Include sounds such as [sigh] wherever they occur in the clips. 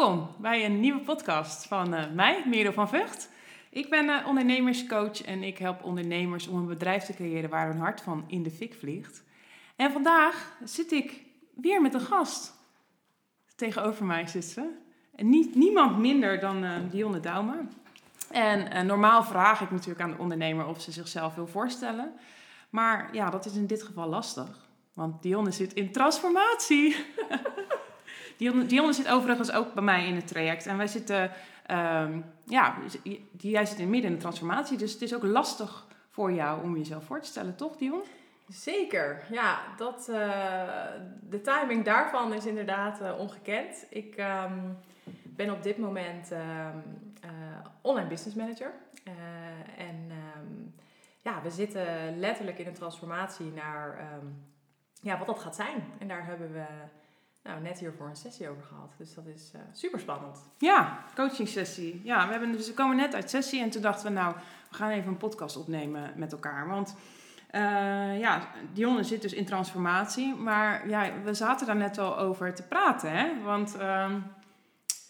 Welkom bij een nieuwe podcast van uh, mij, Merel van Vught. Ik ben uh, ondernemerscoach en ik help ondernemers om een bedrijf te creëren waar hun hart van in de fik vliegt. En vandaag zit ik weer met een gast. Tegenover mij zit ze. En niet, niemand minder dan uh, Dionne Dauma. En normaal vraag ik natuurlijk aan de ondernemer of ze zichzelf wil voorstellen. Maar ja, dat is in dit geval lastig. Want Dionne zit in transformatie. [laughs] Dionne, zit overigens ook bij mij in het traject. En wij zitten, um, ja, jij zit in midden in de transformatie. Dus het is ook lastig voor jou om jezelf voor te stellen, toch Dion? Zeker, ja. Dat, uh, de timing daarvan is inderdaad uh, ongekend. Ik um, ben op dit moment um, uh, online business manager. en ja, we zitten letterlijk in een transformatie naar ja, wat dat gaat zijn. En daar hebben we nou, net hiervoor een sessie over gehad. Dus dat is uh, super spannend. Ja, coaching sessie. Ja, we, hebben, dus we komen net uit sessie en toen dachten we, nou, we gaan even een podcast opnemen met elkaar. Want uh, ja, Dionne zit dus in transformatie. Maar ja, we zaten daar net al over te praten. Hè? Want uh,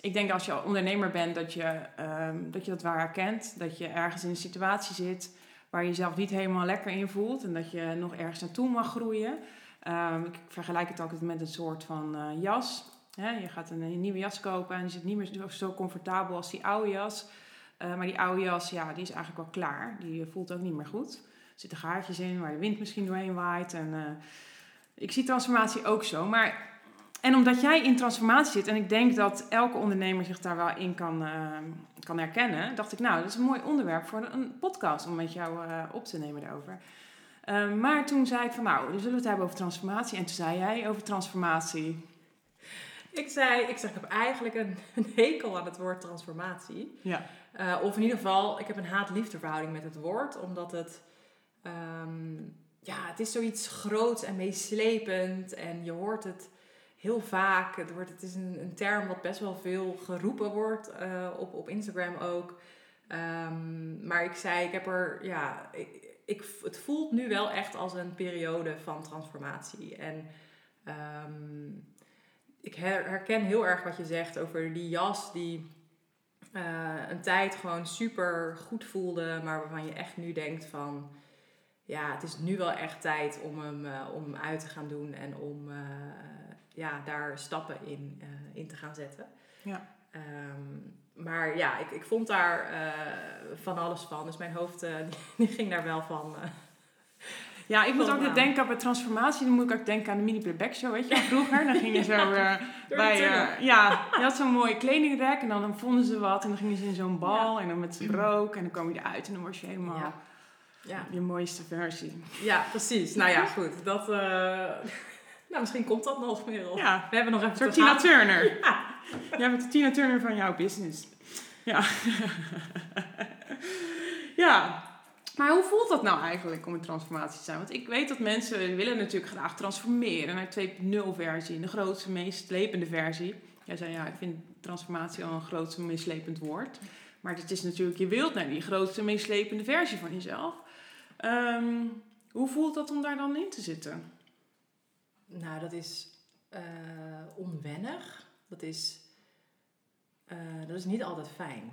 ik denk als je ondernemer bent, dat je, um, dat je dat waar herkent. Dat je ergens in een situatie zit waar je jezelf niet helemaal lekker in voelt. En dat je nog ergens naartoe mag groeien. Um, ik vergelijk het altijd met een soort van uh, jas. Je gaat een, nieuwe jas kopen en die zit niet meer zo comfortabel als die oude jas. Uh, maar die oude jas, ja, die is eigenlijk wel klaar. Die voelt ook niet meer goed. Er zitten gaatjes in waar de wind misschien doorheen waait. En, ik zie transformatie ook zo. Maar, en omdat jij in transformatie zit, en ik denk dat elke ondernemer zich daar wel in kan, kan herkennen, dacht ik, nou, dat is een mooi onderwerp voor een podcast om met jou op te nemen daarover. Uh, maar toen zei ik van nou, zullen we het hebben over transformatie. En toen zei jij over transformatie. Ik zei, ik zeg, ik heb eigenlijk een, [laughs] een hekel aan het woord transformatie. Ja. Uh, of in ieder geval, ik heb een haat-liefde verhouding met het woord. Omdat het, um, ja, het is zoiets groots en meeslepend. En je hoort het heel vaak. Het, wordt, het is een, een term wat best wel veel geroepen wordt uh, op, op Instagram ook. Um, maar ik zei, ik heb er, ja, ik, ik, het voelt nu wel echt als een periode van transformatie. En um, ik herken heel erg wat je zegt over die jas die uh, een tijd gewoon super goed voelde, maar waarvan je echt nu denkt van ja, het is nu wel echt tijd om hem, uh, om hem uit te gaan doen en om uh, ja, daar stappen in, in te gaan zetten. Ja. Um, maar ja, ik, ik vond daar uh, van alles van. Dus mijn hoofd [laughs] uh, die, ging daar wel van. Uh, ja, ik moet ook aan. denken bij transformatie. Dan moet ik ook denken aan de mini playback show, weet je Vroeger, dan ging je zo bij... ja, je had zo'n mooie kledingrek en dan, dan vonden ze wat. En dan gingen ze in zo'n bal ja. en dan met z'n rook. En dan kwam je eruit en dan was je helemaal... Ja. Ja. Je mooiste versie. Ja, precies. Nou ja, goed. Dat, [laughs] nou, misschien komt dat nog, Merel. Ja. We hebben nog even... Een Tina Turner. [laughs] Ja. Jij bent de Tina Turner van jouw business. Ja. [laughs] ja. Maar hoe voelt dat nou eigenlijk om een transformatie te zijn? Want ik weet dat mensen willen natuurlijk graag transformeren naar 2.0 versie, de grootste, meest slepende versie. Jij zei ja, ik vind transformatie al een grootste, meest slepend woord. Maar het is natuurlijk, je wilt naar die grootste, meest slepende versie van jezelf. Um, hoe voelt dat om daar dan in te zitten? Nou, dat is uh, onwennig. Dat is, uh, dat is niet altijd fijn.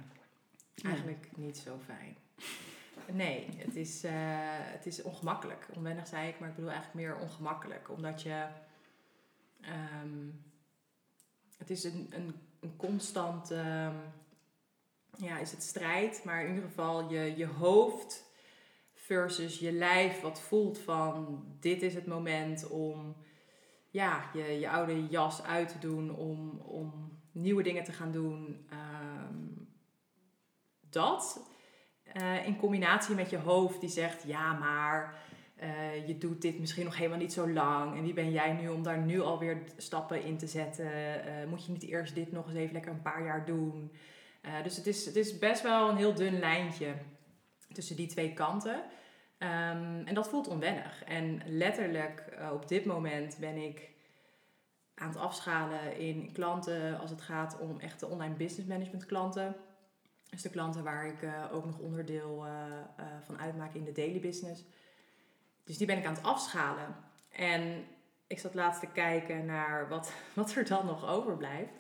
Eigenlijk niet zo fijn. Nee, het is, uh, het is ongemakkelijk. Onwennig zei ik, maar ik bedoel eigenlijk meer ongemakkelijk. Omdat je... Um, het is een, een, een constant... Um, ja, is het strijd. Maar in ieder geval je, je hoofd versus je lijf wat voelt van... Dit is het moment om ja, je, je oude jas uit te doen om, om nieuwe dingen te gaan doen. Um, dat uh, in combinatie met je hoofd die zegt: ja, maar uh, je doet dit misschien nog helemaal niet zo lang. En wie ben jij nu om daar nu alweer stappen in te zetten? Uh, moet je niet eerst dit nog eens even lekker een paar jaar doen? dus het is, het is best wel een heel dun lijntje tussen die twee kanten. Um, en dat voelt onwennig. En letterlijk op dit moment ben ik aan het afschalen in klanten als het gaat om echte online business management klanten. Dus de klanten waar ik uh, ook nog onderdeel uh, van uitmaak in de daily business. Dus die ben ik aan het afschalen. En ik zat laatst te kijken naar wat, [laughs] wat er dan nog overblijft.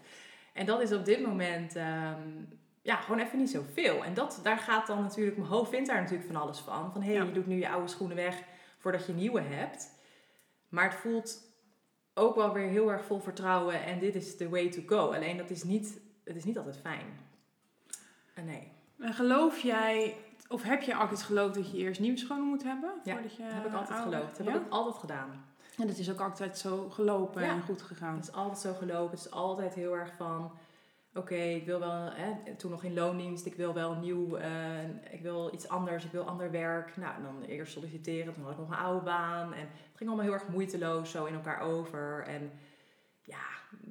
En dat is op dit moment ehm, ja, gewoon even niet zoveel. En dat, daar gaat dan natuurlijk, mijn hoofd vindt daar natuurlijk van alles van. Van hé, hey, Ja. je doet nu je oude schoenen weg voordat je nieuwe hebt. Maar het voelt ook wel weer heel erg vol vertrouwen en dit is the way to go. Alleen dat is niet, het is niet altijd fijn. En nee, En geloof jij, of heb je altijd geloofd dat je eerst nieuwe schoenen moet hebben? Ja, voordat je dat heb ik altijd oude- geloofd. Ja? heb ik altijd gedaan. En dat is ook altijd zo gelopen Ja. en goed gegaan. Het is altijd zo gelopen. Het is altijd heel erg van... Oké, ik wil wel... Hè, toen nog in loondienst. Ik wil wel nieuw... eh, ik wil iets anders. Ik wil ander werk. Nou, en dan eerst solliciteren. Toen had ik nog een oude baan. En het ging allemaal heel erg moeiteloos zo in elkaar over. En ja,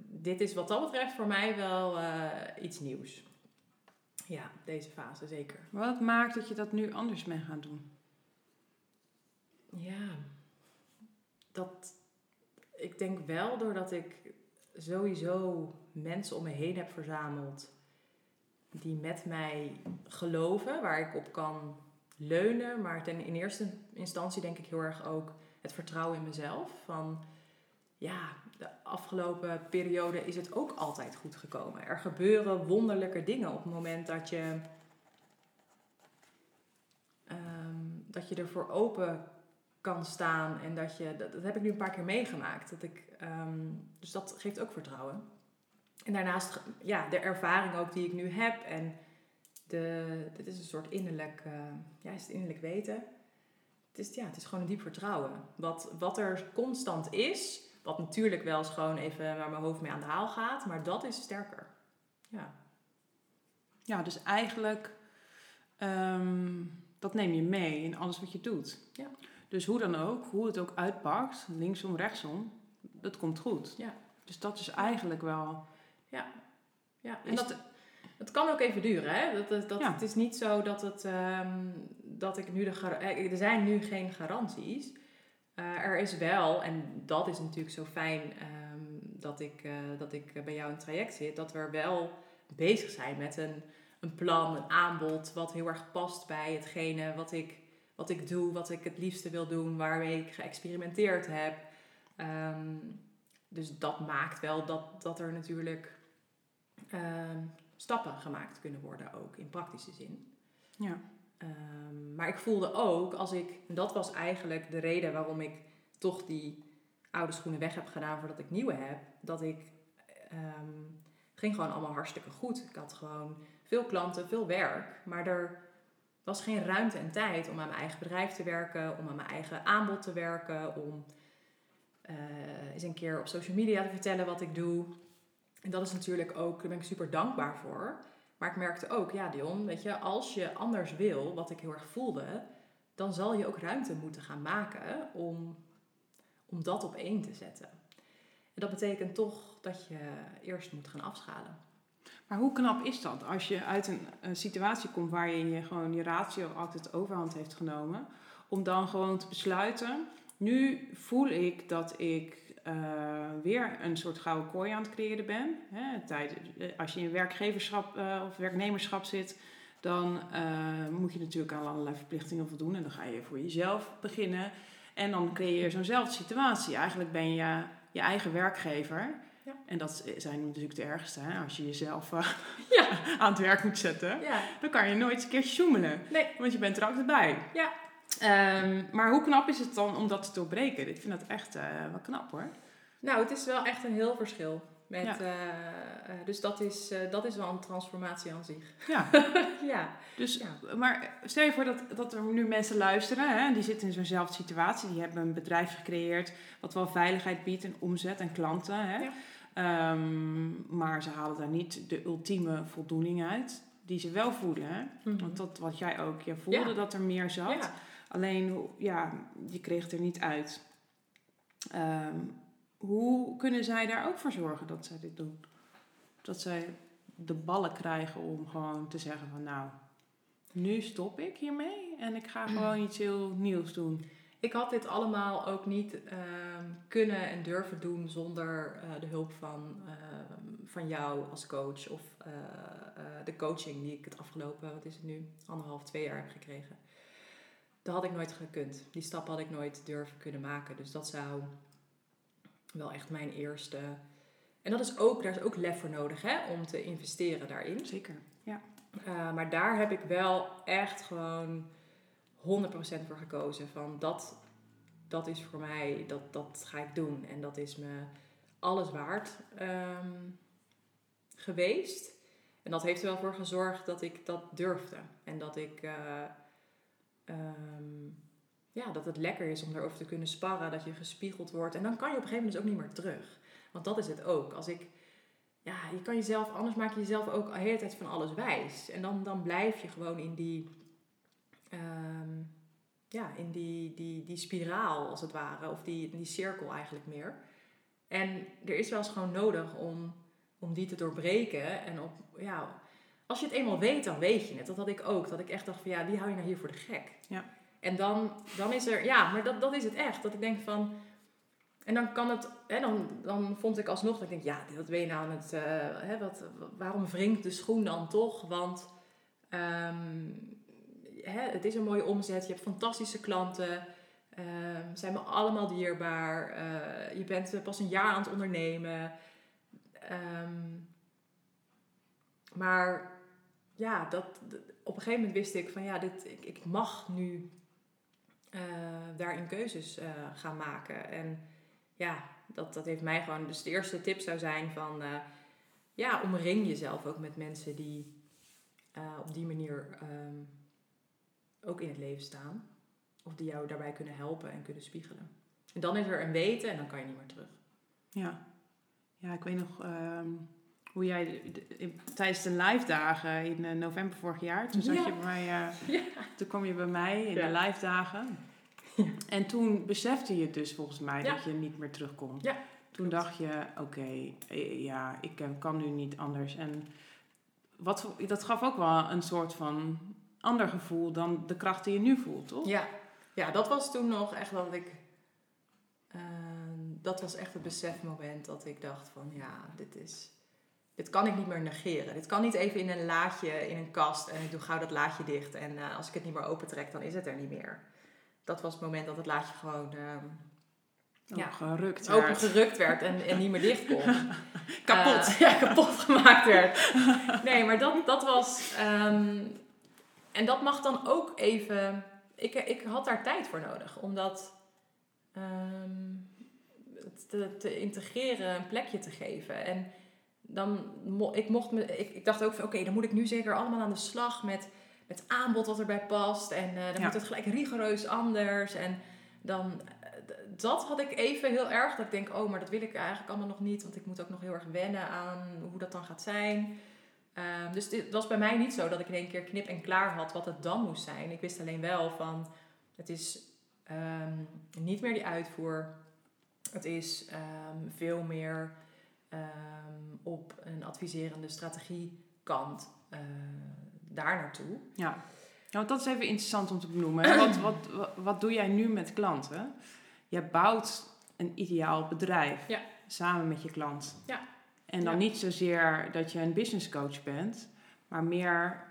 dit is wat dat betreft voor mij wel eh, iets nieuws. Ja, deze fase zeker. Wat maakt dat je dat nu anders bent gaan doen? Ja, dat. Ik denk wel doordat ik sowieso mensen om me heen heb verzameld die met mij geloven, waar ik op kan leunen. Maar ten, in eerste instantie denk ik heel erg ook het vertrouwen in mezelf. Van ja, de afgelopen periode is het ook altijd goed gekomen. Er gebeuren wonderlijke dingen op het moment dat je, ehm, dat je ervoor open kan staan. En dat je, dat, dat heb ik nu een paar keer meegemaakt. Dat ik, ehm, dus dat geeft ook vertrouwen. En daarnaast, ja, de ervaring ook die ik nu heb. En de, dit is een soort innerlijk, eh, ja, is het innerlijk weten. Het is, ja, het is gewoon een diep vertrouwen. Wat, wat er constant is, wat natuurlijk wel eens gewoon even waar mijn hoofd mee aan de haal gaat. Maar dat is sterker. Ja. Ja, dus eigenlijk, ehm, dat neem je mee in alles wat je doet. Ja. Dus hoe dan ook, hoe het ook uitpakt, linksom, rechtsom, dat komt goed. Ja. Dus dat is eigenlijk wel... Ja, en Is dat, het kan ook even duren. Hè? Dat, dat, dat, Ja. Het is niet zo dat, het, ehm, dat ik nu de eh, Er zijn nu geen garanties. Eh, er is wel, en dat is natuurlijk zo fijn ehm, dat, ik, eh, dat ik bij jou in het traject zit, dat we er wel bezig zijn met een, een plan, een aanbod, wat heel erg past bij hetgene wat ik, wat ik doe, wat ik het liefste wil doen, waarmee ik geëxperimenteerd heb. Ehm, dus dat maakt wel dat, dat er natuurlijk ehm, stappen gemaakt kunnen worden, ook in praktische zin. Ja. Ehm, maar ik voelde ook, als ik, en dat was eigenlijk de reden waarom ik toch die oude schoenen weg heb gedaan voordat ik nieuwe heb, dat ik, ehm, het ging gewoon allemaal hartstikke goed. Ik had gewoon veel klanten, veel werk, maar er was geen ruimte en tijd om aan mijn eigen bedrijf te werken, om aan mijn eigen aanbod te werken, om eh, eens een keer op social media te vertellen wat ik doe. En dat is natuurlijk ook, daar ben ik super dankbaar voor. Maar ik merkte ook, ja Dion, weet je, als je anders wil, wat ik heel erg voelde, dan zal je ook ruimte moeten gaan maken om, om dat op één te zetten. En dat betekent toch dat je eerst moet gaan afschalen. Maar hoe knap is dat als je uit een, een situatie komt waarin je gewoon je ratio altijd overhand heeft genomen, om dan gewoon te besluiten, nu voel ik dat ik eh, weer een soort gouden kooi aan het creëren ben. Hè, tijd, eh, als je in werkgeverschap eh, of werknemerschap zit, dan moet je natuurlijk aan allerlei verplichtingen voldoen en dan ga je voor jezelf beginnen. En dan creëer je zo'nzelfde situatie. Eigenlijk ben je je eigen werkgever. Ja. En dat zijn natuurlijk de ergste, hè? als je jezelf [laughs] Ja. [laughs] aan het werk moet zetten. Ja, Dan kan je nooit een keertje zoemelen, nee, want je bent er altijd bij. Ja. Ehm, maar hoe knap is het dan om dat te doorbreken? Ik vind dat echt eh, wel knap hoor. Nou, het is wel echt een heel verschil. Met, Ja. eh, eh, dus dat is, dat is wel een transformatie aan zich. [laughs] Ja, ja, dus, Ja. maar stel je voor dat, dat er nu mensen luisteren, hè, die zitten in zo'nzelfde situatie. Die hebben een bedrijf gecreëerd wat wel veiligheid biedt en omzet en klanten. Hè. Ja. Ehm, maar ze halen daar niet de ultieme voldoening uit die ze wel voelen. Hè. Want dat wat jij ook, je voelde Mhm. Dat er meer zat. Alleen, ja, je kreeg het er niet uit. Ehm, hoe kunnen zij daar ook voor zorgen dat zij dit doen? Dat zij de ballen krijgen om gewoon te zeggen van nou, nu stop ik hiermee en ik ga gewoon iets heel nieuws doen. Ik had dit allemaal ook niet ehm, kunnen en durven doen zonder eh, de hulp van, ehm, van jou als coach of eh, eh, de coaching die ik het afgelopen, wat is het nu, anderhalf, twee jaar heb gekregen. Dat had ik nooit gekund. Die stap had ik nooit durven kunnen maken. Dus dat zou wel echt mijn eerste En dat is ook, daar is ook lef voor nodig hè, om te investeren daarin. Zeker, ja. Uh, maar daar heb ik wel echt gewoon 100% voor gekozen. Van dat, dat is voor mij, dat, dat ga ik doen. En dat is me alles waard um, geweest. En dat heeft er wel voor gezorgd dat ik dat durfde. En dat ik... Uh, um, ja, dat het lekker is om erover te kunnen sparren, dat je gespiegeld wordt. En dan kan je op een gegeven moment dus ook niet meer terug. Want dat is het ook. Als ik, ja, je kan jezelf, anders maak je jezelf ook de hele tijd van alles wijs. En dan, dan blijf je gewoon in die, um, ja, in die, die, die spiraal als het ware. Of die, die cirkel eigenlijk meer. En er is wel eens gewoon nodig om, om die te doorbreken. En op, ja, als je het eenmaal weet, dan weet je het. Dat had ik ook. Dat ik echt dacht van, ja, wie hou je nou hier voor de gek? Ja. En dan, dan is er, ja, maar dat, dat is het echt. Dat ik denk van, en dan kan het, hè, dan, dan vond ik alsnog dat ik denk, ja, wat ben je nou aan het, uh, hè, wat, waarom wringt de schoen dan toch? Want um, hè, het is een mooie omzet, je hebt fantastische klanten, um, zijn me allemaal dierbaar, uh, je bent pas een jaar aan het ondernemen. Um, maar ja, dat, op een gegeven moment wist ik van ja, dit, ik, ik mag nu uh, daarin keuzes uh, gaan maken. En ja, dat, dat heeft mij gewoon. Dus de eerste tip zou zijn van uh, ja, omring jezelf ook met mensen die op die manier um, ook in het leven staan. Of die jou daarbij kunnen helpen en kunnen spiegelen. En dan is er een weten en dan kan je niet meer terug. Ja, ja ik weet nog. Um hoe jij tijdens de live dagen in uh, november vorig jaar, toen zat je bij mij, uh, ja. toen kwam je bij mij in de live dagen. En toen besefte je dus volgens mij dat je niet meer terugkomt. Toen dacht je, oké, okay, ja, ik kan nu niet anders. En wat, dat gaf ook wel een soort van ander gevoel dan de kracht die je nu voelt, toch? Ja, ja dat was toen nog echt dat ik... Uh, dat was echt het besefmoment dat ik dacht van, ja, dit is dit kan ik niet meer negeren. Dit kan niet even in een laadje, in een kast en ik doe gauw dat laadje dicht. En uh, als ik het niet meer opentrek, dan is het er niet meer. Dat was het moment dat het laadje gewoon uh, ja, gerukt werd. werd en, en niet meer dicht kon. [laughs] kapot. Uh, ja, kapot gemaakt werd. Nee, maar dat, dat was... Um, en dat mag dan ook even... Ik, ik had daar tijd voor nodig, omdat... Um, te, te integreren, een plekje te geven. En dan ik mocht me, ik, ik dacht ook van oké, dan moet ik nu zeker allemaal aan de slag met het aanbod wat erbij past. En uh, dan moet het gelijk rigoureus anders. En dan, dat had ik even heel erg. Dat ik denk, oh, maar dat wil ik eigenlijk allemaal nog niet. Want ik moet ook nog heel erg wennen aan hoe dat dan gaat zijn. Um, dus het was bij mij niet zo dat ik in één keer knip en klaar had wat het dan moest zijn. Ik wist alleen wel van, het is um, niet meer die uitvoer. Het is um, veel meer um, op een adviserende strategiekant uh, daar naartoe. Ja. Nou, dat is even interessant om te benoemen. [clears throat] Wat, wat, wat, wat doe jij nu met klanten? Je bouwt een ideaal bedrijf ja. samen met je klant. Ja. En dan niet zozeer dat je een business coach bent, maar meer.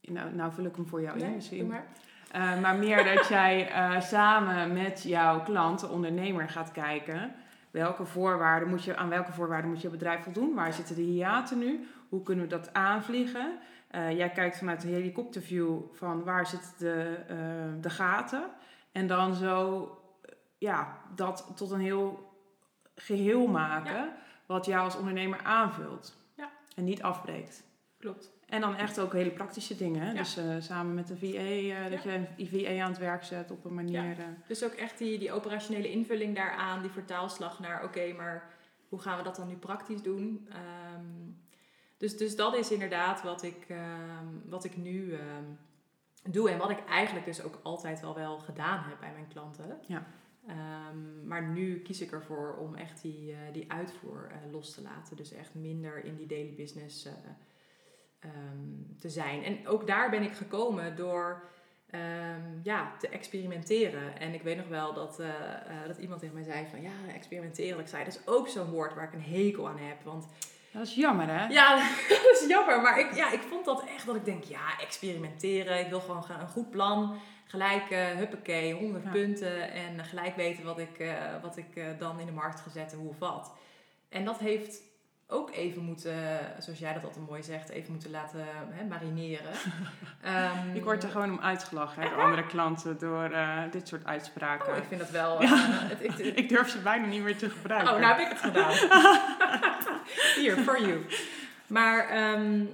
Nou, nou vul ik hem voor jou nee, in misschien. Maar. Uh, maar meer dat jij uh, samen met jouw klant, de ondernemer, gaat kijken welke voorwaarden moet je, aan welke voorwaarden moet je bedrijf voldoen? Waar zitten de hiaten nu? Hoe kunnen we dat aanvliegen? Uh, jij kijkt vanuit de helikopterview van waar zitten de, uh, de gaten. En dan zo ja, dat tot een heel geheel maken ja. wat jou als ondernemer aanvult. Ja. En niet afbreekt. Klopt. En dan echt ook hele praktische dingen. Ja. Dus uh, samen met de VA, uh, dat je een VA aan het werk zet op een manier. Ja. Dus ook echt die, die operationele invulling daaraan, die vertaalslag naar oké, okay, maar hoe gaan we dat dan nu praktisch doen? Um, dus, dus dat is inderdaad wat ik, um, wat ik nu um, doe en wat ik eigenlijk dus ook altijd wel wel gedaan heb bij mijn klanten. Ja. maar nu kies ik ervoor om echt die, uh, die uitvoer los te laten. Dus echt minder in die daily business um, te zijn. En ook daar ben ik gekomen door um, ja, te experimenteren. En ik weet nog wel dat, uh, uh, dat iemand tegen mij zei van ja, experimenteren. Ik zei, dat is ook zo'n woord waar ik een hekel aan heb. Want dat is jammer, hè? Ja, [laughs] dat is jammer. Maar ik, ja, ik vond dat echt dat ik denk, ja, experimenteren. Ik wil gewoon een goed plan. Gelijk, uh, huppakee, 100 ja. punten. En gelijk weten wat ik, uh, wat ik uh, dan in de markt ga zetten, hoe of wat. En dat heeft ook even moeten, zoals jij dat altijd mooi zegt, even moeten laten hè, marineren. [laughs] Ehm, Ik word er gewoon om uitgelachen hè, door andere klanten door eh, dit soort uitspraken. Oh, ik vind dat wel. Ja. eh, het, het- [laughs] ik durf ze bijna niet meer te gebruiken. Oh, nou heb ik het gedaan. [laughs] Hier, for you. Maar ehm,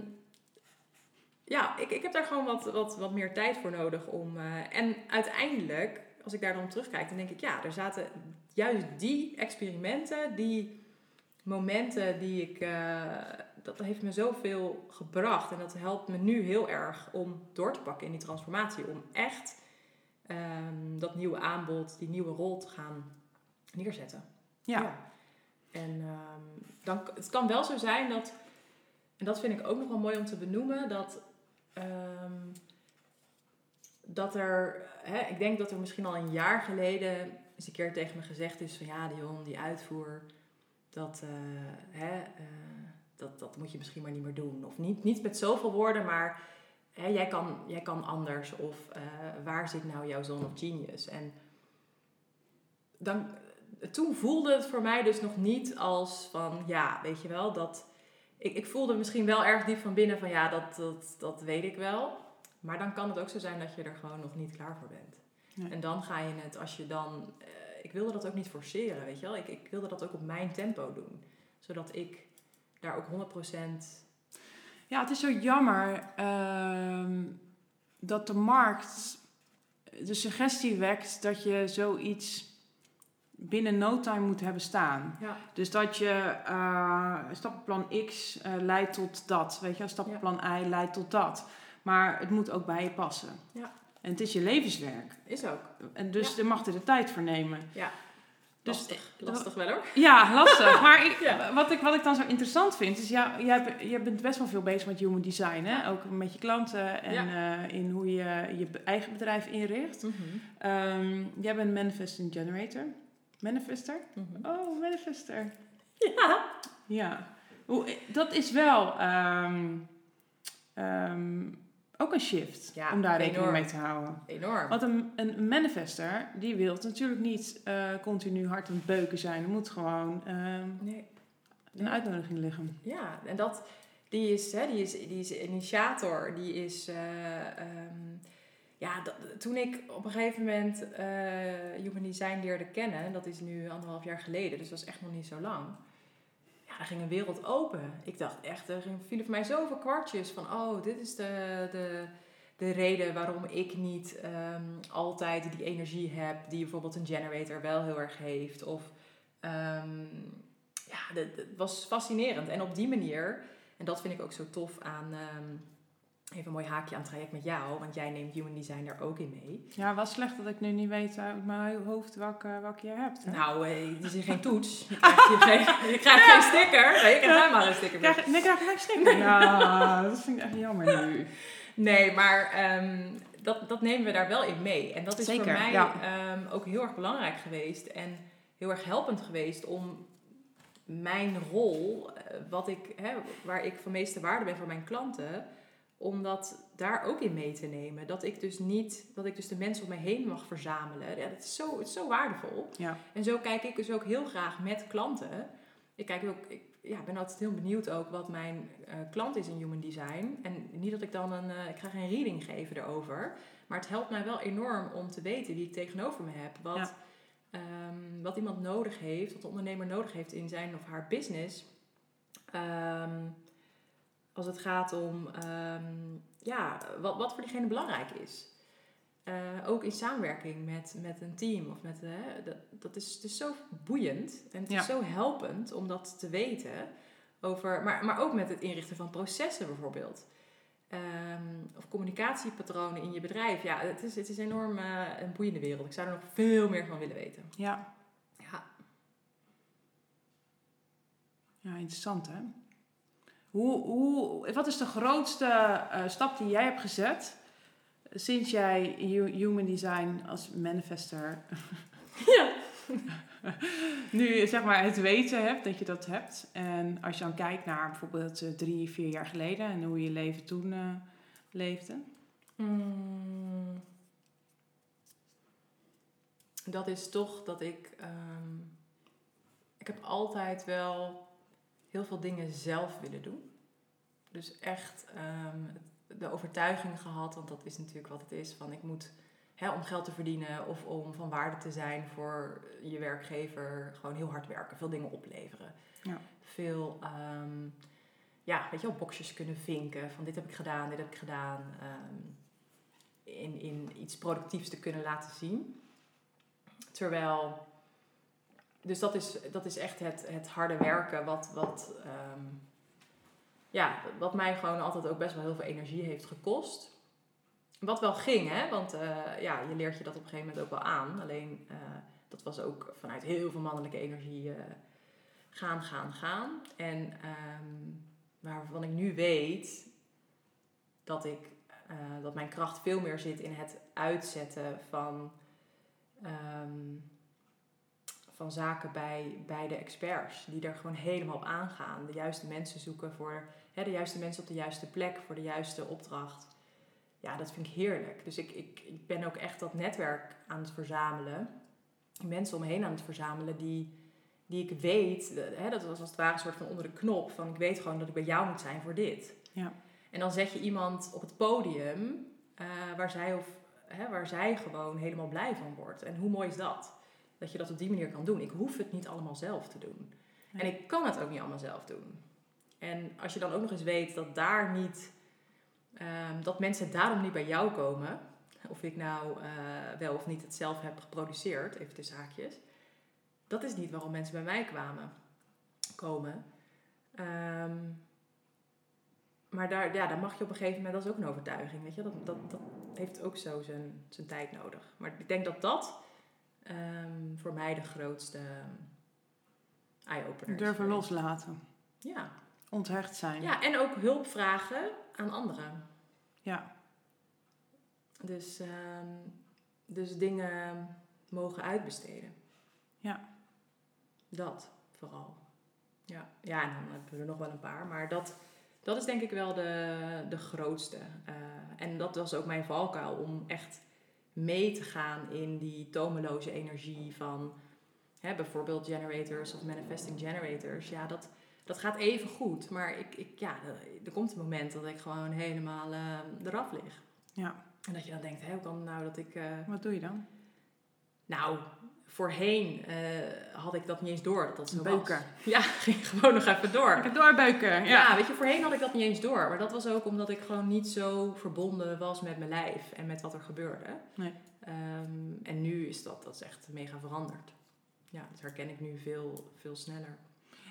ja, ik, ik heb daar gewoon wat, wat, wat meer tijd voor nodig om. eh, en uiteindelijk, als ik daar dan op terugkijk, dan denk ik, ja, er zaten juist die experimenten, die momenten die ik. eh, dat heeft me zoveel gebracht. En dat helpt me nu heel erg om door te pakken in die transformatie. Om echt ehm, dat nieuwe aanbod, die nieuwe rol te gaan neerzetten. ja. En ehm, dan, het kan wel zo zijn dat, en dat vind ik ook nog wel mooi om te benoemen, dat, ehm, dat er, hè, ik denk dat er misschien al een jaar geleden eens een keer tegen me gezegd is van ja, Dion, die uitvoer, dat, eh, hè, eh, dat, dat moet je misschien maar niet meer doen. Of niet, niet met zoveel woorden, maar hè, jij, kan, jij kan anders. Of eh, waar zit nou jouw zone of genius? En dan, toen voelde het voor mij dus nog niet als van, ja, weet je wel, dat... Ik, ik voelde misschien wel erg diep van binnen van, ja, dat, dat, dat weet ik wel. Maar dan kan het ook zo zijn dat je er gewoon nog niet klaar voor bent. Nee. En dan ga je het, als je dan... ik wilde dat ook niet forceren, weet je wel. Ik, ik wilde dat ook op mijn tempo doen. Zodat ik daar ook 100%... Ja, het is zo jammer ehm, dat de markt de suggestie wekt dat je zoiets binnen no time moet hebben staan. Ja, Dus dat je eh, stappenplan X eh, leidt tot dat, weet je, stappenplan Y leidt tot dat. Maar het moet ook bij je passen. Ja. En het is je levenswerk. is ook. En dus Ja. je mag er de tijd voor nemen. Ja, Dus lastig. Lastig wel hoor. Ja, lastig. Maar ik, [laughs] Ja. wat, ik, wat ik dan zo interessant vind, is ja, jij, jij bent best wel veel bezig met human design. Hè? Ja. Ook met je klanten en eh, in hoe je je eigen bedrijf inricht. Ehm, jij bent manifesting generator. Manifester? Mhm. Oh, manifester. Ja. Ja. Hoe, dat is wel ehm, ehm, ook een shift Ja, om daar rekening enorm. mee te houden. Enorm. Want een, een manifester, die wil natuurlijk niet eh, continu hard aan het beuken zijn. Er moet gewoon ehm, Nee. een uitnodiging liggen. Ja, en dat, die is, hè, die is, die is initiator, die is, eh, ehm, ja, dat, toen ik op een gegeven moment eh, Human Design leerde kennen, dat is nu anderhalf jaar geleden, dus dat is echt nog niet zo lang. Ja, daar ging een wereld open. Ik dacht echt, er vielen voor mij zoveel kwartjes van, oh, dit is de, de, de reden waarom ik niet ehm, altijd die energie heb die bijvoorbeeld een generator wel heel erg heeft. Of ehm, ja, dat was fascinerend. En op die manier, en dat vind ik ook zo tof aan, ehm, even een mooi haakje aan het traject met jou, want jij neemt Human Design daar ook in mee. Ja, wat slecht dat ik nu niet weet uit mijn hoofd welke, welke jij hebt. Hè? Nou, eh, het is hier geen toets. Je krijgt, [laughs] geen, je krijgt geen sticker. Nee, ik krijg maar een sticker. Krijg, nee, krijg ik geen sticker. Ja, dat vind ik echt jammer nu. Nee, maar ehm, dat, dat nemen we daar wel in mee. En dat is Zeker, voor mij ja. ehm, ook heel erg belangrijk geweest. En heel erg helpend geweest om mijn rol, eh, wat ik, hè, waar ik van meeste waarde ben voor mijn klanten, om dat daar ook in mee te nemen. Dat ik dus niet, dat ik dus de mensen om me heen mag verzamelen. Ja, dat is zo, het is zo waardevol. Ja. En zo kijk ik dus ook heel graag met klanten. Ik kijk ook, ik ja, ben altijd heel benieuwd ook wat mijn eh, klant is in human design. En niet dat ik dan een, eh, ik ga geen reading geven erover. Maar het helpt mij wel enorm om te weten wie ik tegenover me heb. Wat, Ja. ehm, wat iemand nodig heeft, wat de ondernemer nodig heeft in zijn of haar business. Ehm, als het gaat om ehm, ja, wat, wat voor diegene belangrijk is. Eh, ook in samenwerking met, met een team. Of met, hè, dat, dat is, het is zo boeiend en het Ja. is zo helpend om dat te weten. Over, maar, maar ook met het inrichten van processen bijvoorbeeld. Ehm, of communicatiepatronen in je bedrijf. Ja, het is, het is enorm eh, een boeiende wereld. Ik zou er nog veel meer van willen weten. Ja. Ja. ja, interessant hè. Hoe, hoe, wat is de grootste eh, stap die jij hebt gezet sinds jij hu- human design als manifester [laughs] Ja. [laughs] nu zeg maar het weten hebt dat je dat hebt. En als je dan kijkt naar bijvoorbeeld eh, drie, vier jaar geleden en hoe je leven toen eh, leefde. Mm. Dat is toch dat ik. ehm, ik heb altijd wel heel veel dingen zelf willen doen. Dus echt ehm, de overtuiging gehad, want dat is natuurlijk wat het is, van ik moet hè, om geld te verdienen of om van waarde te zijn voor je werkgever, gewoon heel hard werken, veel dingen opleveren. Ja. Veel, ehm, ja, weet je wel, boxjes kunnen vinken van dit heb ik gedaan, dit heb ik gedaan. ehm, in, in iets productiefs te kunnen laten zien. Terwijl, dus dat is, dat is echt het, het harde werken wat, wat, ehm, ja, wat mij gewoon altijd ook best wel heel veel energie heeft gekost. Wat wel ging, hè? want eh, ja, je leert je dat op een gegeven moment ook wel aan. Alleen eh, dat was ook vanuit heel veel mannelijke energie eh, gaan, gaan, gaan. En ehm, waarvan ik nu weet dat, ik, dat mijn kracht veel meer zit in het uitzetten van, ehm, van zaken bij, bij de experts. Die er gewoon helemaal op aangaan. De juiste mensen zoeken voor hè, de juiste mensen op de juiste plek, voor de juiste opdracht. Ja, dat vind ik heerlijk. Dus ik, ik, ik ben ook echt dat netwerk aan het verzamelen. Mensen om me heen aan het verzamelen die, die ik weet. Hè, dat was als het ware een soort van onder de knop. Van ik weet gewoon dat ik bij jou moet zijn voor dit. Ja. En dan zet je iemand op het podium eh, waar, zij of, hè, waar zij gewoon helemaal blij van wordt. En hoe mooi is dat? Dat je dat op die manier kan doen. Ik hoef het niet allemaal zelf te doen. Nee. En ik kan het ook niet allemaal zelf doen. En als je dan ook nog eens weet dat daar niet, ehm, dat mensen daarom niet bij jou komen, of ik nou eh, wel of niet het zelf heb geproduceerd, even tussen haakjes, dat is niet waarom mensen bij mij kwamen, komen. Ehm, maar daar, ja, daar mag je op een gegeven moment, dat is ook een overtuiging, weet je, dat, dat, dat heeft ook zo zijn, zijn tijd nodig. Maar ik denk dat dat ehm, voor mij de grootste eye-opener. Durven loslaten. Ja. Onthecht zijn. ja, en ook hulp vragen aan anderen. Ja. Dus, ehm, dus dingen mogen uitbesteden. Ja. Dat vooral. Ja, ja en dan hebben we er nog wel een paar. Maar dat, dat is denk ik wel de, de grootste. Eh, en dat was ook mijn valkuil om echt mee te gaan in die tomeloze energie van hè, bijvoorbeeld generators of manifesting generators. Ja, dat, dat gaat even goed. Maar ik, ik, ja, er- komt een moment dat ik gewoon helemaal eh, eraf lig. Ja. En dat je dan denkt, hè, hoe kan het nou dat ik... eh, Wat doe je dan? Nou, voorheen eh, had ik dat niet eens door dat dat zo Beuken. was. [laughs] Ja, [laughs] ging gewoon nog even door. Lekker doorbeuken. Ja. Ja. weet je, voorheen had ik dat niet eens door. Maar dat was ook omdat ik gewoon niet zo verbonden was met mijn lijf en met wat er gebeurde. Nee. Ehm, en nu is dat, dat is echt mega veranderd. Ja, dat herken ik nu veel, veel sneller.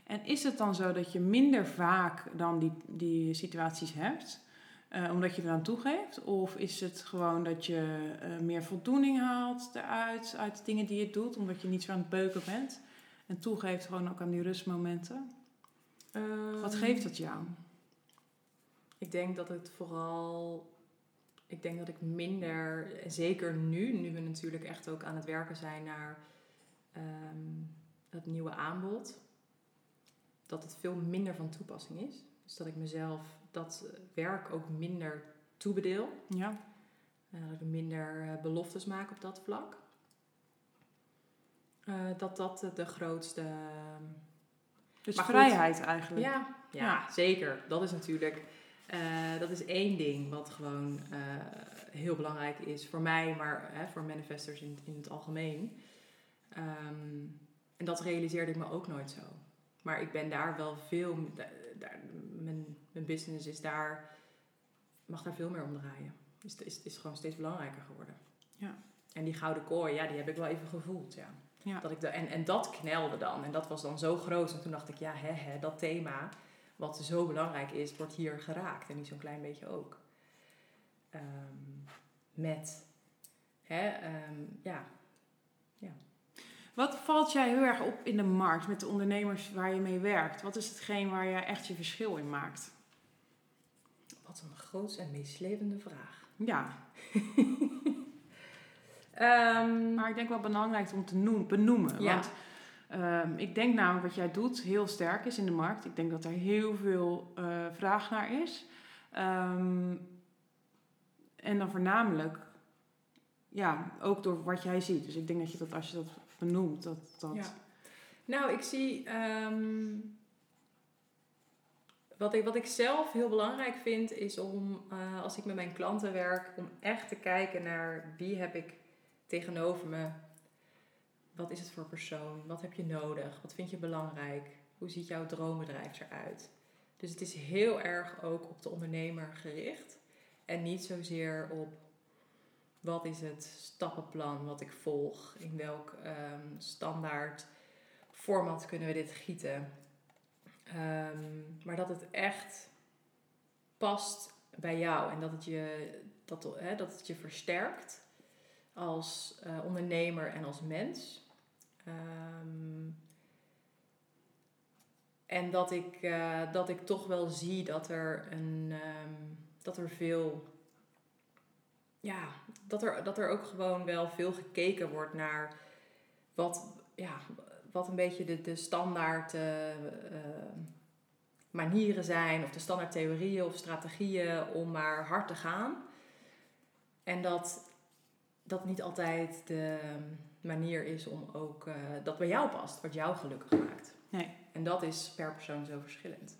En is het dan zo dat je minder vaak dan die, die situaties hebt, eh, omdat je eraan toegeeft? Of is het gewoon dat je eh, meer voldoening haalt eruit, uit de dingen die je doet, omdat je niet zo aan het beuken bent? En toegeeft gewoon ook aan die rustmomenten. Wat Ehm, geeft dat jou? Ik denk dat het vooral. Ik denk dat ik minder, zeker nu, nu we natuurlijk echt ook aan het werken zijn naar ehm, het nieuwe aanbod, dat het veel minder van toepassing is. Dus dat ik mezelf dat werk ook minder toebedeel. Ja, Eh, dat ik minder eh, beloftes maak op dat vlak. Eh, dat dat de grootste. dus Maar goed. vrijheid eigenlijk. Ja, ja, Ja. zeker. Dat is natuurlijk. dat is één ding wat gewoon heel belangrijk is voor mij, maar hè, voor manifestors in, in het algemeen. Ehm, en dat realiseerde ik me ook nooit zo. Maar ik ben daar wel veel. da- daar, mijn, mijn business is daar. mag daar veel meer om draaien. Dus het is, is gewoon steeds belangrijker geworden. Ja. En die gouden kooi, ja, die heb ik wel even gevoeld, ja. Ja. Dat ik de, en, en dat knelde dan. En dat was dan zo groot. En toen dacht ik, ja, hè, hè, dat thema, wat zo belangrijk is, wordt hier geraakt. En niet zo'n klein beetje ook. Ehm, met, hè, ehm, ja. Wat valt jij heel erg op in de markt met de ondernemers waar je mee werkt? Wat is hetgeen waar je echt je verschil in maakt? Wat een grootste en meeslepende vraag. Ja, [laughs] Ehm, maar ik denk wel belangrijk om te noem- benoemen. Ja. Want ehm, ik denk namelijk wat jij doet heel sterk is in de markt. Ik denk dat er heel veel eh, vraag naar is. Ehm, en dan voornamelijk, ja, ook door wat jij ziet. Dus ik denk dat je dat als je dat benoemt, dat dat... Ja. Nou, ik zie. Wat ik, wat ik zelf heel belangrijk vind, is om eh, als ik met mijn klanten werk, om echt te kijken naar wie heb ik tegenover me. Wat is het voor persoon? Wat heb je nodig? Wat vind je belangrijk? Hoe ziet jouw droombedrijf eruit? Dus het is heel erg ook op de ondernemer gericht. En niet zozeer op wat is het stappenplan wat ik volg? In welk ehm, standaard format kunnen we dit gieten? Ehm, maar dat het echt past bij jou en dat het je, dat, hè, dat het je versterkt als eh, ondernemer en als mens. Ehm, en dat ik, eh, dat ik toch wel zie dat er, een, dat er veel ja, dat er, dat er ook gewoon wel veel gekeken wordt naar wat, ja, wat een beetje de, de standaard uh, manieren zijn, of de standaard theorieën of strategieën om maar hard te gaan. En dat dat niet altijd de manier is om ook uh, dat bij jou past, wat jou gelukkig maakt. Nee. En dat is per persoon zo verschillend.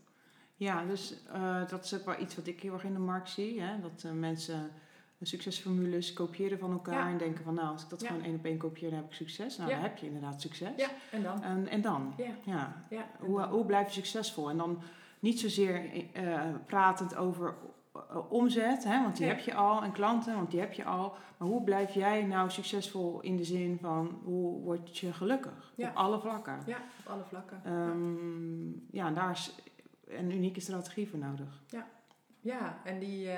Ja, dus dat is ook wel iets wat ik heel erg in de markt zie. Hè? Dat mensen succesformules kopiëren van elkaar en denken van nou, als ik dat gewoon één op één kopieer, dan heb ik succes. Nou, dan heb je inderdaad succes. Ja, en dan? En, en dan? Ja. hoe, hoe blijf je succesvol? En dan niet zozeer uh, pratend over uh, omzet, hè, want die heb je al, en klanten, want die heb je al. Maar hoe blijf jij nou succesvol in de zin van hoe word je gelukkig? Op alle vlakken. Ja, op alle vlakken. Um, ja, en daar is een unieke strategie voor nodig. Ja, ja en die... Uh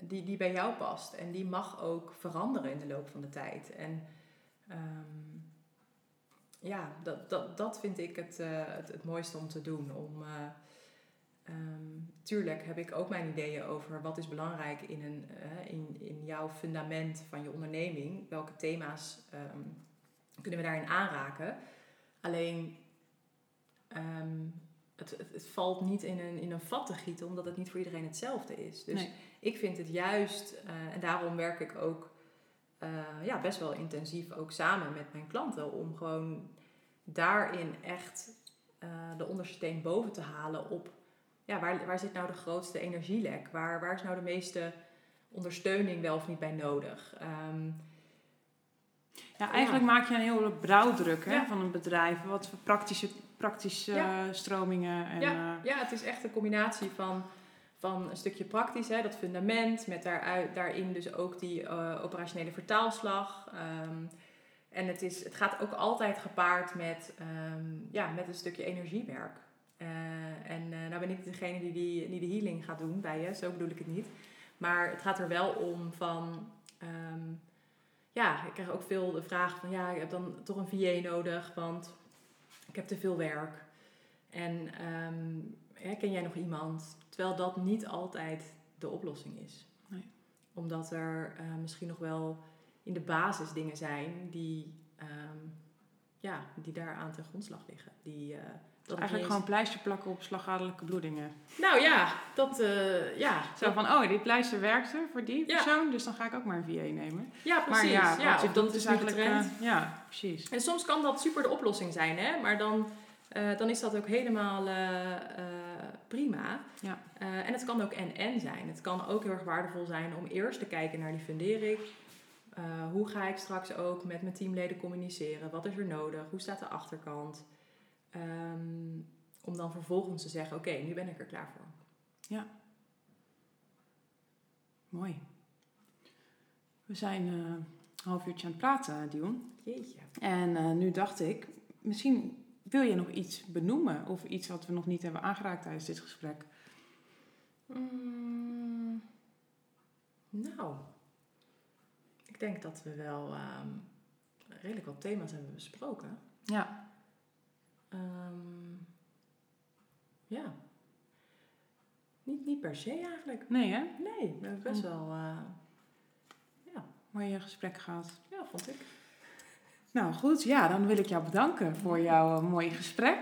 die, die bij jou past. En die mag ook veranderen in de loop van de tijd. En um, ja, dat, dat, dat vind ik het, uh, het, het, mooiste om te doen. Om, uh, um, tuurlijk heb ik ook mijn ideeën over wat is belangrijk in, een, uh, in, in jouw fundament van je onderneming. Welke thema's um, kunnen we daarin aanraken. Alleen het, het, het, valt niet in een, in een vat te gieten, omdat het niet voor iedereen hetzelfde is. Dus ik vind het juist, uh, en daarom werk ik ook uh, ja, best wel intensief ook samen met mijn klanten, om gewoon daarin echt uh, de onderste steen boven te halen op ja, waar, waar zit nou de grootste energielek? Waar, waar is nou de meeste ondersteuning wel of niet bij nodig? Um, ja, eigenlijk maak je een hele brouwdruk hè, van een bedrijf. Wat voor praktische, praktische stromingen. En, ja. ja, het is echt een combinatie van van een stukje praktisch, hè, dat fundament, met daaruit, daarin dus ook die uh, operationele vertaalslag. Um, en het, is, het gaat ook altijd gepaard met, um, ja, met een stukje energiewerk. Uh, en uh, nou ben ik degene die, die die de healing gaat doen bij je, zo bedoel ik het niet. Maar het gaat er wel om van, um, ja, ik krijg ook veel de vraag van, ja, ik heb dan toch een VA nodig, want ik heb te veel werk. En hè, ken jij nog iemand? Terwijl dat niet altijd de oplossing is. Nee. Omdat er uh, misschien nog wel in de basis dingen zijn die, um, ja, die daar aan ten grondslag liggen. Die, uh, dat Eigenlijk gewoon pleister plakken op slagadelijke bloedingen. Nou ja, dat uh, ja. Zo van, oh, die pleister werkte voor die persoon, dus dan ga ik ook maar een VA nemen. Ja, precies. Maar ja, ja dat is eigenlijk... Uh, ja, precies. En soms kan dat super de oplossing zijn, hè. Maar dan, uh, dan is dat ook helemaal prima. Ja. En het kan ook en-en zijn. Het kan ook heel erg waardevol zijn om eerst te kijken naar die fundering. Hoe ga ik straks ook met mijn teamleden communiceren? Wat is er nodig? Hoe staat de achterkant? Um, om dan vervolgens te zeggen: Oké, nu ben ik er klaar voor. Ja. Mooi. We zijn uh, een half uurtje aan het praten, Dion. Jeetje. En nu dacht ik, misschien wil je nog iets benoemen of iets wat we nog niet hebben aangeraakt tijdens dit gesprek? Mm, nou, ik denk dat we wel um, redelijk wat thema's hebben besproken. Ja. Um, ja. Niet, niet per se eigenlijk. Nee, hè? Nee, we hebben best wel uh, ja. mooie gesprek gehad. Ja, vond ik. Nou goed, ja, dan wil ik jou bedanken voor jouw uh, mooie gesprek.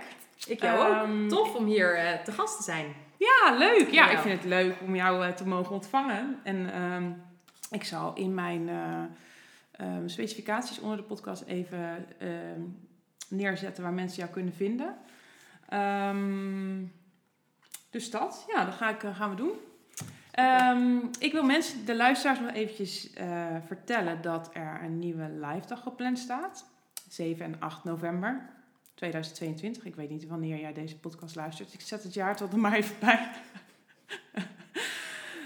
Ik jou ook. Ehm, Tof om hier uh, te gast te zijn. Ja, leuk. Ja, ik vind het leuk om jou uh, te mogen ontvangen. En um, ik zal in mijn um, specificaties onder de podcast even neerzetten waar mensen jou kunnen vinden. Dus dat, ja, dat ga ik, gaan we doen. Ehm, ik wil mensen, de luisteraars, nog eventjes vertellen dat er een nieuwe live dag gepland staat. 7 en 8 november 2022. Ik weet niet wanneer jij deze podcast luistert. Ik zet het jaar tot maar even bij.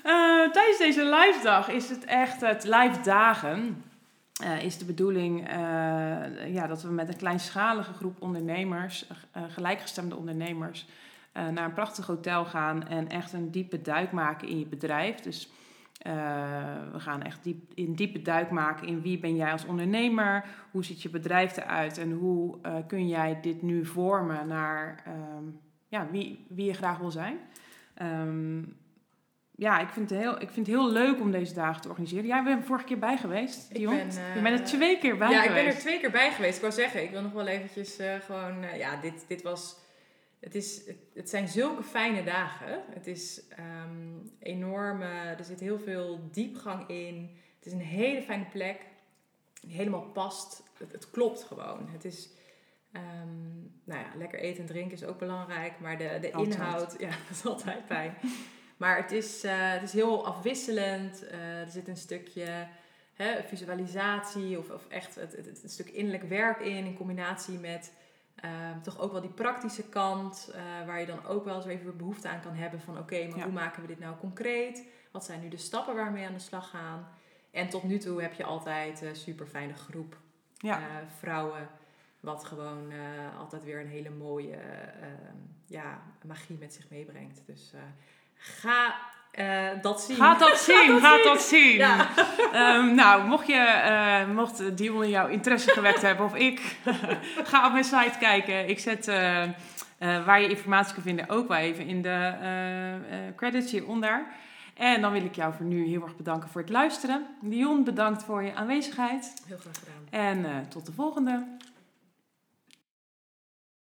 Uh, [laughs] tijdens deze live dag is het echt het live dagen. Uh, is de bedoeling uh, ja, dat we met een kleinschalige groep ondernemers, gelijkgestemde ondernemers, naar een prachtig hotel gaan en echt een diepe duik maken in je bedrijf. Dus we gaan echt diep, een diepe duik maken in wie ben jij als ondernemer, hoe ziet je bedrijf eruit en hoe kun jij dit nu vormen naar um, ja, wie, wie je graag wil zijn. Um, ja, ik vind, het heel, ik vind het heel leuk om deze dagen te organiseren. Jij bent vorige keer bij geweest, Dion. Ik ben, je bent er twee keer bij ja, geweest. Ja, ik ben er twee keer bij geweest. Ik wou zeggen, ik wil nog wel eventjes uh, gewoon... Uh, ja, dit, dit was... Het, is, het, het, zijn zulke fijne dagen. Het is um, enorm... er zit heel veel diepgang in. Het is een hele fijne plek. Die helemaal past. Het, het klopt gewoon. Het is... Um, nou ja, lekker eten en drinken is ook belangrijk. Maar de, de inhoud... Ja, [laughs] dat is altijd fijn. Maar het is, uh, het is heel afwisselend. Uh, er zit een stukje hè, visualisatie of, of echt het, het, het, stuk innerlijk werk in. In combinatie met uh, toch ook wel die praktische kant. Eh, waar je dan ook wel eens even behoefte aan kan hebben van... Oké, maar ja. hoe maken we dit nou concreet? Wat zijn nu de stappen waarmee we aan de slag gaan? En tot nu toe heb je altijd een super fijne groep ja. vrouwen... Wat gewoon altijd weer een hele mooie ja, magie met zich meebrengt. Dus Ga uh, dat zien. Gaat dat [laughs] zien, gaat dat zien. Ja. Um, [laughs] nou, mocht, je, uh, mocht Dion jouw interesse gewekt hebben of ik, [laughs] ga op mijn site kijken. Ik zet uh, waar je informatie kan vinden ook wel even in de credits hieronder. En dan wil ik jou voor nu heel erg bedanken voor het luisteren. Dion, bedankt voor je aanwezigheid. Heel graag gedaan. En tot de volgende.